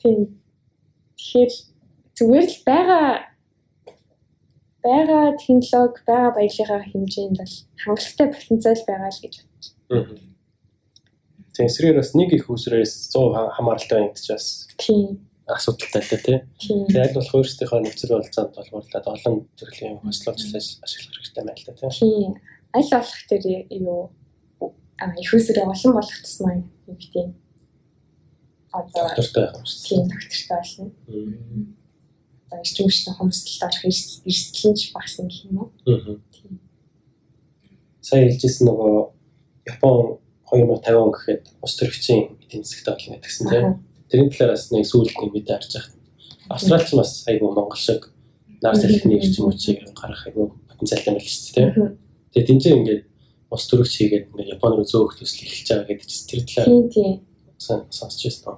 Тийм. Тэгэхээр зүгээр л байгаа байгаа технологи, байгаа баялагаа хэмжээнд бол хангалттай потенциал байгаа л гэж бодож. Тэгээ эсрэг бас нэг их үсрээс 100 хамааралтай байна гэж бас. Тийм. асуудалтай л тий. Тэгээ аль болох өөрсдийнхөө нөхцөл болцоонд боловрлаад олон төрлийн хослолцлоос ашиглах хэрэгтэй байна л да тий. Тийм. Аль болох тэр юу их үсрээ олон болгох тусмаа юм тийм. Одоо доктортой байх юм шүү. Тийм, доктортой болно. Одоо эрчим хүчний хомсдолд орох эрсдэлч багсан гэх юм уу? Аа. Сая хэлжсэн нөгөө Япон 2050 он гэхэд ус төрөгчийн эдийн засагт болно гэсэн тийм. Тэрийн талаараас нэг сүүлд нэг мэдээ харж байгаа. Австралч бас айгүй Монгол шиг нар салхины эрчим хүчийг гаргах айгүй потенциалтай байл шүү дээ. Тэгээд энэ чинь ингээд ус төрөгч хийгээд ингээд Японы руу зөөх төсөл эхэлж байгаа гэдэг чинь тэр талаар Тийм тийм. сонсч байсан.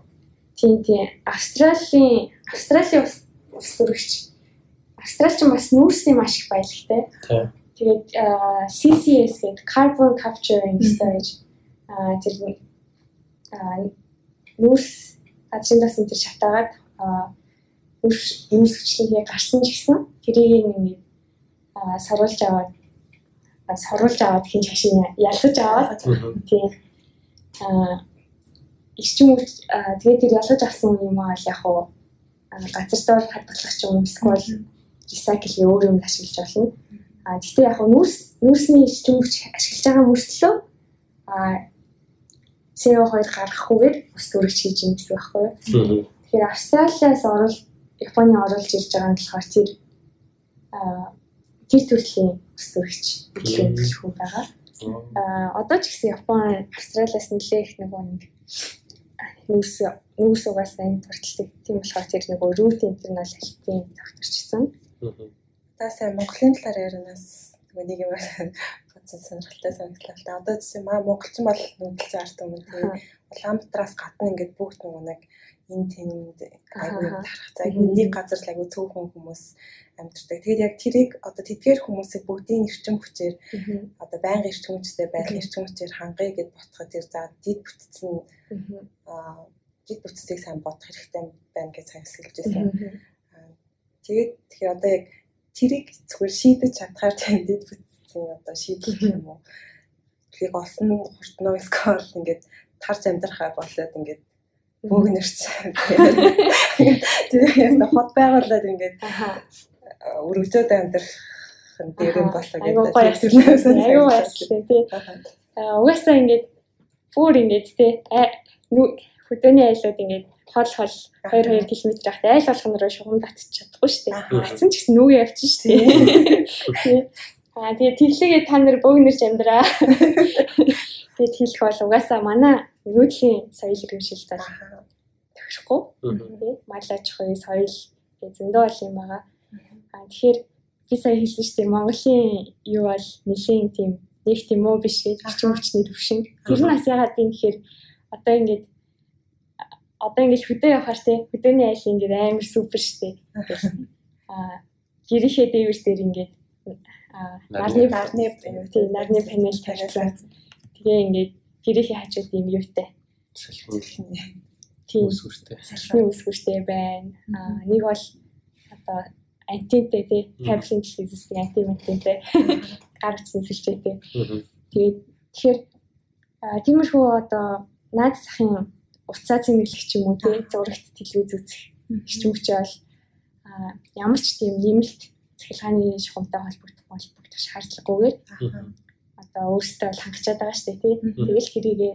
Тийм тийм. Австралийн Австралийн ус ус төрөгч Австралч бас нүүрсний маш их баялагтай. Тийм. Тэгээд CCS гэдэг carbon capture and storage тэр нүүрс газрын дасан тэр шатаагаад аа, нүүрс нүүрс хүчлэгээ гарсан ч гэсэн тэрийг ингээд аа, саруулж аваад аа, саруулж аваад хин чашин ялгаж аваад тийм аа, тэгээд тэр ялгаж авсан юм аа л яг уу аа, газар доор хадгалах ч юм эсвэл recycle өөр юм ашиглаж болно. А гэхдээ яг нь нүрс нүрсний эрчим хүч ашиглаж байгаа мөртлөө а CO2 гаргахгүйгээр ус төрөгч хийж юм гэсэн байхгүй юу? Тэгэхээр Австралиас орол Японы оруулж ирж байгаа нь болохоор тэр а тэр төрлийн ус төрөгч хөдөлгөөн төлөхөө байгаа. А одоо ч гэсэн Япон Австралиас нэлээх их нөгөө нэг нүрс нүрс угаасаа энэ турталдаг. Тийм болохоор тэр нөгөө root internal health-ийн докторчсан. Та сайн Монголын талаар ярианаас нэг юм бодсон сонирхолтой санагдлаа. Та. Одоо жишээ маа монголчин бол нүдэлж арт юм тийм Улаанбаатараас гадна ингээд бүгд нөгөө нэг энэ тэнд айгүй тарах зайгүй нэг газар л айгүй цөөхөн хүмүүс амьдардаг. Тэгээд яг тэрийг одоо тэдгээр хүмүүсийг бүгдийн эрчим хүчээр одоо байнга эрчим хүчтэй байх эрчим хүчээр хангая гэд ботход тэр за дид бүтцэн аа дид бүтцийг сайн бодох хэрэгтэй байна гэж санагдаж байсан. Тэгээд тэгэхээр одоо яг тэрийг зүгээр шийдэж чадхаар тэмдэд бүтсэн одоо шийдэх юм уу? Тэрийг олсон хуртноо эсвэл ингээд тарж амьдрахаа болоод ингээд бөөгнөрч. Тэр яста хот байгуулад ингээд өргөжөөд амьдрах нь дээр юм болоо гэдэг. Айгуу баярлалаа тий. Аа угаасаа ингээд бүр ингээд тий хөдөөний айлууд ингээд хол хол 2 2 км ахтай айл болох нь шугам татчих чадахгүй шүү дээ. Татсан ч гэсэн нүгэ явчих шүү дээ. Аа тэгээ тэглэгээ та нар бөөгнөрч амьдраа. Тэгээд хэлэх бол угаасаа манай нүүдлийн соёл иргэншилт бол төгсөхгүй. Тий малаж хоёр соёл гэх зөндөө бол юм байгаа. Аа тэгэхээр би сая хэлсэн шүү дээ Монголын юу бол нэлийн тийм нэг тийм үү биш гэж хүчин хүчний төвшин. Тэр нь бас ягаад юм гэхээр одоо ингээд одоо ингэж хөдөө явахаар те хөдөөний айл ингэж амар супер штэ. Аа гэрийнхээ дээвэр дээр ингэж аа нарны нарны тийм нарны панел тавьсан. Тэгээ ингэж гэрийнхээ хажууд юм юутай. Тийм үсгүүртэй. Салхины үсгүүртэй байна. Аа нэг бол одоо антинтэй тий. Кабелийн телевизтэй антименттэй гар утсан сэлжээтэй. Тэгээд тэгэхээр тиймэрхүү одоо наад захын уцаа цэнэглэх ч юм уу тий. Зурагт телевиз үзэх хүчээ бол ямар ч тийм нэмэлт цахилгааны шугамтай холбогдох холбогдох шаардлагагүйгээр одоо өөрсдөө бол хангачаад байгаа шүү дээ тий тэгэл хэрийгээ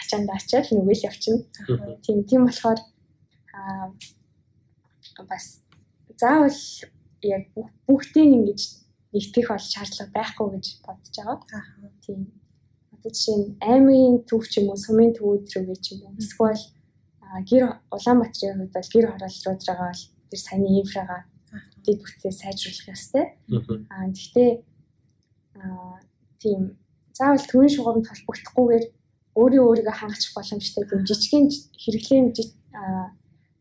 ачаанд ачаал нүгэл явчихна. Тийм тийм болохоор бас заавал яг бүгдийг ингэж нэгтгэх бол шаардлага байхгүй гэж бодож байгаа. Тийм. Одоо жишээ нь аймгийн төв ч юм уу, сумын төвүүд рүү ч юм уу. Эсвэл гэр Улаанбаатарын хувьд бол гэр хороолрууд байгаа бол тэр сайн инфрагаа дэд бүтцээ сайжруулах ёстой. Аа гэхдээ аа тийм заавал төвийн шугамд холбогдохгүйгээр өөрөө өөрийгөө хангачих боломжтой. Тийм жижигхэн хэрэглэн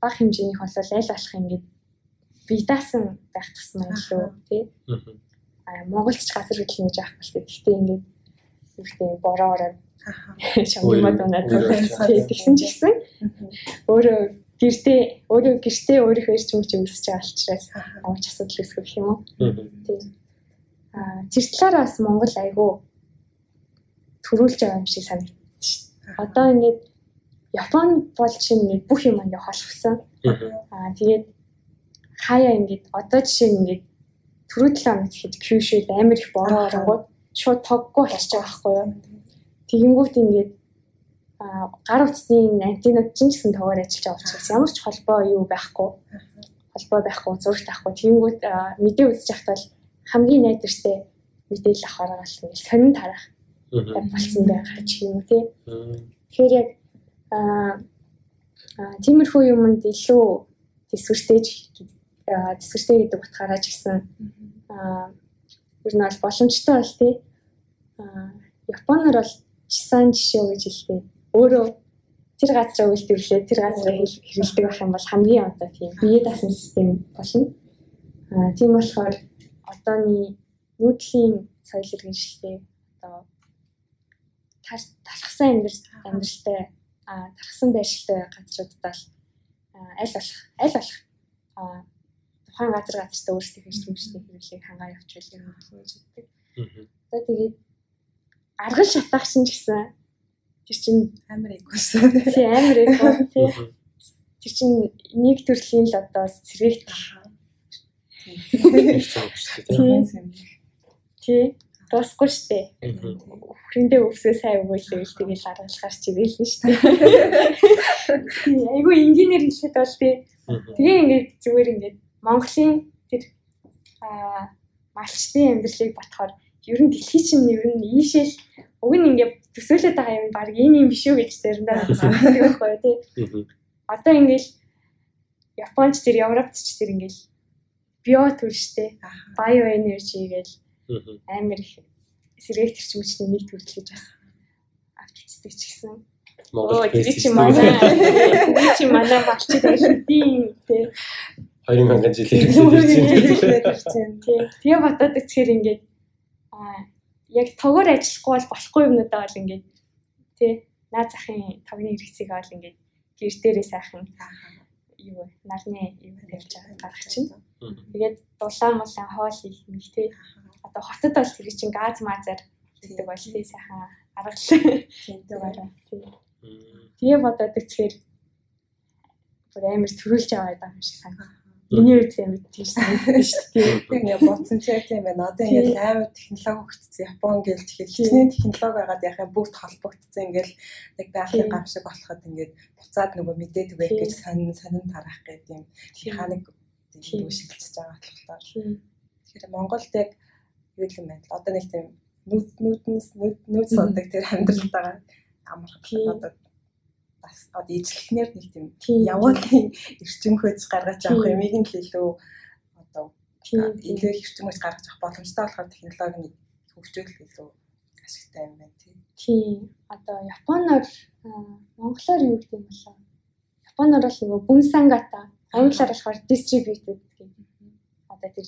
бага хэмжээнийх бол аль болох ингээд бие даасан байх тусмаа илүү тий. Аа Монголд ч газар хөдлөл нэж авах болтой. Гэхдээ ингээд ихтэй бороороо шамгимад унаад тэгсэн ч гэсэн өөрөө гэртээ өөрөө гэртээ өөрийнхөө ирч мөч өсөж байгаа учраас амч асуудал үүсгэх гэх юм уу. Тийм. Аа тэр талаараа бас Монгол айгүй төрүүлж байгаа юм шиг санагдчих. Одоо ингээд Япон бол чинь бүх юм ингээд холбосон. Аа тэгээд хаяа ингээд одоо жишээ нь ингээд түрүү 7 хоног гэхэд Kyushu-д амар их бороо оронгууд шууд тоггүй болчихж байгаа байхгүй юу. Тэгэнгүүт ингээд гар утасны антинууд ч гэсэн тоогоор ажиллаж байгаа учраас ямар ч холбоо юу байхгүй. Холбоо байхгүй, зурагт авахгүй. Тэгэнгүүт мэдээ үзэж явахтаа л хамгийн найдвартай мэдээлэл авахаар гал ингээд сонин тарах болсон байгаа ч юм уу тий. Тэгэхээр яг аа тиймэрхүү юмд илүү төсвөртэй дэсгэртэй гэдэг утгаараа ч гэсэн аа ер нь бол боломжтой бол тий. Аа Японоор бол чисан жишээ гэж хэлдэг. Өөрөө тэр газраа үйлдвэрлээ тэр газраа хэрэглэдэг байх юм бол хамгийн одоо тийм бие даасан систем болно. Аа тийм болохоор одооний нүүдлийн соёл иргэншилтэй одоо талхсан амьдрал амьдралтай а тархсан байршилтай газруудад л аль болох аль болох а тухайн газар газартаа өөрсдийн хэрэгжүүлэмжтэй хэрэглэгийг хангаа явуулж юм болно гэж хэлдэг. Одоо тэгээд аргал шатаах чинь ч гэсэн тэр чинь амар эгөөсөн. Тий амар эгөө тий. Тэр чинь нэг төрлийн л одоо сэргийгт. Тий. Дуусахгүй шүү дээ. Хүрэндээ өвсөө сайн өгөөлөө тэгэл аргал гарч ивэл нь шүү дээ. Айгу инженеэр хэлэхэд бол тий. Тэгээ ингээд зүгээр ингээд Монголын тэр аа малчтын амьдралыг батхаар ер нь дэлхий чинь ер нь ийшээл уг нь ингээд төсөөлөд байгаа юм баг энэ юм биш үү гэж заримдаа санагддаг байхгүй тий. Одоо ингээд Японч тэр Европч тэр ингээд био төрштэй био энержи гэж амар их сэргээх төрчмөчний нэг төрөл гэж бас авчицдаг ч гэсэн. Монгол тэр чи манай чи манай балчид хэлтийн тий. 2000 жилийн тий. Тэгээ бодоод үзэхээр ингээд аа яг тогоор ажиллахгүй бол болохгүй юмнуудаа бол ингээд тий наад захын тогны хэрэгцээг бол ингээд гэр дээрээ сайхан юу нарны юм тавьж гаргах чинь. Тэгээд дулаан мулаан хоол их нэг тий. Одоо хотод бол тэр чинь газ мазар гэдэг бол тий сайхан аргалаа тий. Тэгээ бодоод үзэхээр бүр амар төрүүлж аваад байгаа юм шиг санагдав Миний үед юм тийш санагдсан шүү дээ. Би ингээ бодсон ч тийм байна. Одоо ингээ амар технологи хөгжсөн. Япон гэл тэгэхээр хичнээн технологи байгаад яхаа бүгд холбогдсон. Ингээл нэг байгалийн гам шиг болоход ингээд буцаад нөгөө мэдээд өгөх гэж сонин сонин тарах гэдэг юм. Механик тийм шилжиж байгаа болохоор. Тэгэхээр Монголд яг юу юм бэ? Одоо нэг тийм нүд нүднээс нүд нүд сондог тэр амьдрал байгаа амарх одоо бас одоо ижлэхнэр нэг тийм явуулын эрчим хөөж гаргаж авах юмыг нь л илүү одоо илүү эрчим хөөж гаргаж авах боломжтой болохоор технологийн хөгжөөл илүү ашигтай юм байна тийм. Тийм. Одоо Японоор монголоор юу гэдэг юм болоо? Японоор бол нөгөө бүнсангата, англиар болохоор distributed гэдэг. Одоо тэр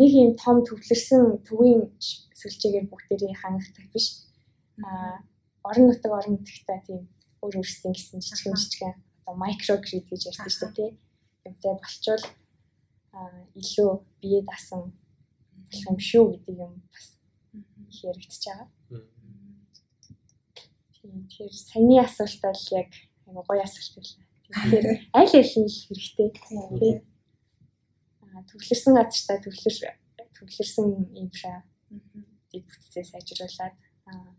нэг юм том төвлөрсөн төвийн сүлжээгээр бүгдээрээ хангахдаг биш. Аа орон нутаг орон нутагтай тийм өөр өөрсдийн гэсэн жижигэн жижигэн одоо микро грид гэж ярьдаг шүү дээ тий. Юмтай болчвол илүү бие дасан болох юм шүү гэдэг юм бас их яригдчихэж байгаа. Тийм тэгэхээр саяны асуулт бол яг айгу гоё асуулт байлаа. Тэгэхээр аль аль нь хэрэгтэй тий. Аа төвлөрсөн газартаа төвлөр төвлөрсөн инфра бүтцээ сайжруулад аа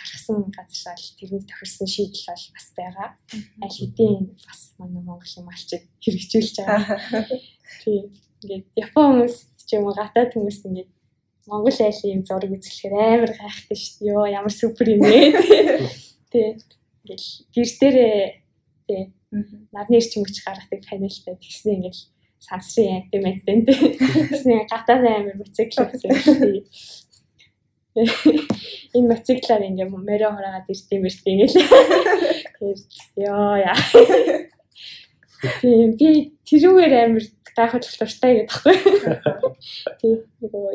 тархсан газар л тэрний тохирсон шийдэл бол бас байгаа. Аль хэдийн бас манай Монголын малчид хэрэгжүүлж байгаа. Тийм. Ингээд Япон хүмүүс ч юм уу гадаад хүмүүс ингээд Монгол айлын юм зураг үзэхээр амар гайхдаг шүү дээ. Йоо ямар супер юм бэ. Тий. Ингээд гэр дээрээ тий нарны эрчим хүч гаргадаг панелтай тэгснэ ингээд сансрын антиментэн тий. Тэгснэ гадаад амар моцикл гэсэн энэ мотоциклаар ингээм мөрөө хураагаад ирдэм ирдэм гэл. Тэгэхээр ёо яа. Тийм би тэрүүгээр амир гайхаж дуртай гэдэг таахгүй. Тийм нөгөө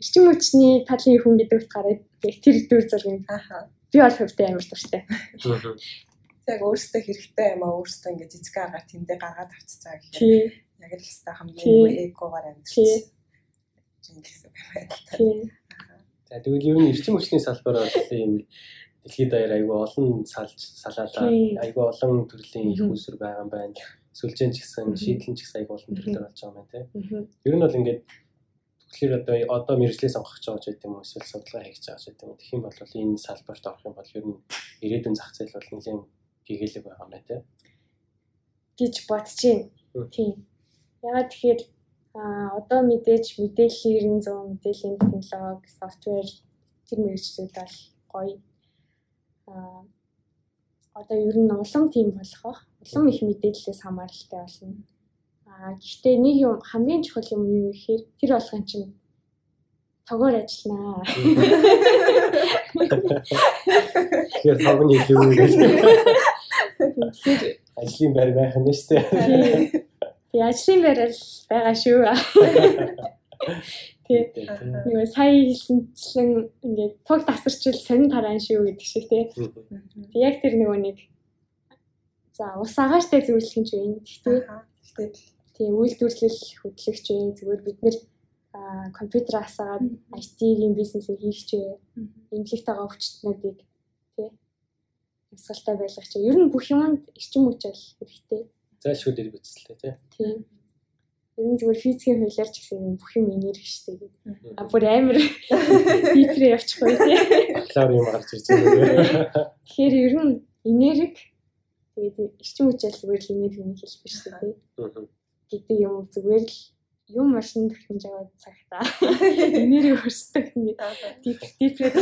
эрчим хүчний талын хүн гэдэг утгаараа тэр дүр зургийг би бол хөвтэй амир дуртай. Яг өөртөө хэрэгтэй юм аа өөртөө ингээд жижиг арга тэндээ гаргаад авчиж байгаа гэхээр яг л хэвээр хамгийн эгогаар амьдчих. Тийм гэсэн байна. Тийм За тэгвэл ер нь эрчим хүчний салбар бол ийм дэлхийд даяар айгүй олон салж салаалаа айгүй олон төрлийн их усүр байгаа юм байна. Сүлжээн ч гэсэн шийдлэн ч гэсэн айгүй олон төрлөөр болж байгаа юм байна тийм. Ер нь бол ингээд тэгэхээр одоо одоо мэрэгчлээ сонгох гэж байгаа гэдэг юм уу эсвэл судалгаа хийж байгаа ч гэдэг юм. Тэгэх юм бол энэ салбарт орох юм бол ер нь ирээдүйн зах зээл бол нэлээд гэгээлэг байгаа юм байна тийм. гэж бодчих. Тийм. Ягаад тэгэхээр А одоо мэдээж мэдээллийн 900 мэдээллийн технологи, софтвер тэр мэрэгчлүүд бол гоё. А одоо ер нь улам тийм болох бах. улам их мэдээллээс хамааралтай болно. Аа гэхдээ нэг юм хамгийн чухал юм юу гэхээр тэр болгон чинь тогоор ажилланаа. Тэгэхээр тог нь илүү үү. Тэгэхээр Ажлын байр байх нь шүү дээ. Тий ажлын байрал байгаа шүү. Тий нэг сая хэлсэнчлэн ингээд тог тасарчил сонин тараан шүү гэдэг шиг тий. Тэг яг тэр нөгөө нэг за ус агааштай зөвлөх юм ч юм. Гэхдээ Тэгтээ тий үйлдвэрлэл хөтлөгч вэ зүгээр бид нэр компьютер асаагаад IT-ийн бизнесээ хийх ч эмнэлэгт байгаа өвчтнүүдийг тий амьсгалтай байлгах ч ер нь бүх юмд эрчим хүч хэрэгтэй Зайлшгүй дээр бичсэлтэй тий. тий ер нь зүгээр физикийн хуулиар ч гэсэн бүх юм энерги штэ гэдэг а бүр амар дипрэ явчихгүй тий. Бакалавр юм гарч ирж байгаа. тэгэхээр ер нь энерги тэгээд эрчим хүч бол зүгээр л энергийн хэлбэр штэ тий. Гэдэг юм зүгээр л юм машин технологи жагаад цагтаа. Энерги өрсөлдөх нэг дип дипрэ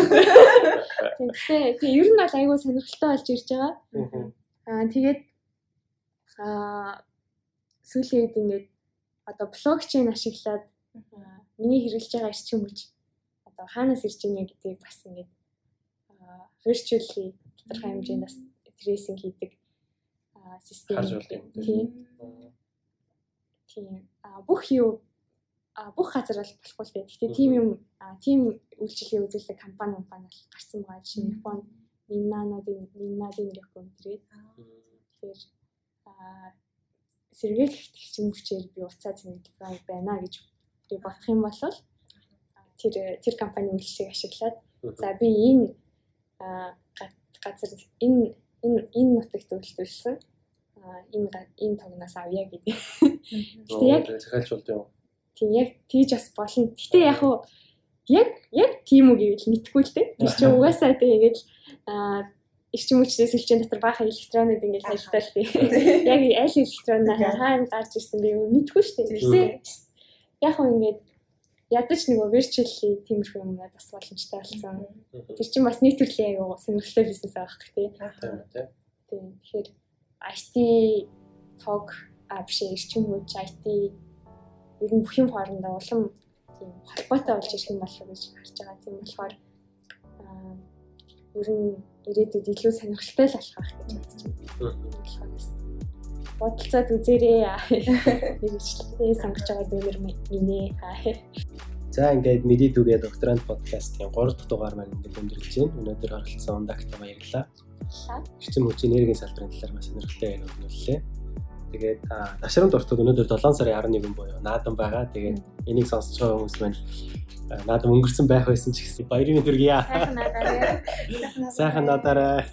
тэгтээ тэг ер нь бол айгүй сонирхолтой болж ирж байгаа. Аа тэгээд аа сүүлийн үед ингээд одоо блокчейн ашиглаад аа, миний хэрэглэж байгаа эрчим хүч одоо хаанаас ирж байна гэдгийг бас ингээд аа virtually тодорхой хэмжээнд бас трейсинг хийдэг аа систем. Юм. Тийм. Тийм. Аа бүх юу а бүх газар бол болохгүй л дээ. Гэхдээ тийм юм тийм үйлчлэгээ үзүүлдэг компани компани бол гарсан байгаа. Жишээ нь Японд Миннанодын Миннадын Япон тэрэг Тэгэхээр сэргээлэх юм хүчээр би уцаа зэмлэх байна гэж би бодох юм бол тэр тэр компани үйлчлэгийг ашиглаад за би энэ газар энэ энэ энэ нутагт үйлдвэрлэсэн аа, энэ энэ тогноос авъя гэдэг. Гэтэ яг захиалжуулд юм. тийм яг тийж бас болно. Гэтэ яг уу яг яг тийм үг гэвэл мэдхгүй л дээ. Тэр чинь угаасаа тэгээд аа эрчим хүчтэй сүлжээ дотор баахан электронууд ингээд ажилладаг тий. Яг аль электрон хаана гарч ирсэн би мэдгүй шүү дээ. Гэхдээ яг уу ингээд ядаж нөгөө virtually тиймэрхүү юм бас боломжтой болсон. Тэр чинь бас нэг төрлийн аюу сонирхолтой бизнес байгаа хэрэг тий. Тэгэхээр IT тог а биш эрчим хүч IT ер нь бүх юм хоорондоо улам тийм холбоотой болж ирэх юм болов гэж харж байгаа. Тийм болохоор аа ер нь ирээдүйд илүү сонирхолтой л болох байх гэж бодож байна. Бодолцоод үзээрэй. Мэргэжлээ сонгож байгаа дүүнер минь ээ. За ингээд мэдээд үгээ докторант подкастын 3 дахь дугаар маань ингээд өндөрлөж байна. Өнөөдөр оролцсон ундагтайгаа баярлалаа. Эрчим хүчийн энергийн салбарын талаар маш сонирхолтой яриа өгнөлээ. Тэгээд аа, ташрамд ортод өнөөдөр 7 сарын 11 буюу наадам байгаа. Тэгээд энийг сонсож байгаа хүмүүс маань аа, наадам өнгөрсөн байх байсан ч гэсэн баярын өдөр гиа. Сайхан надаарай. Сайхан надаарай.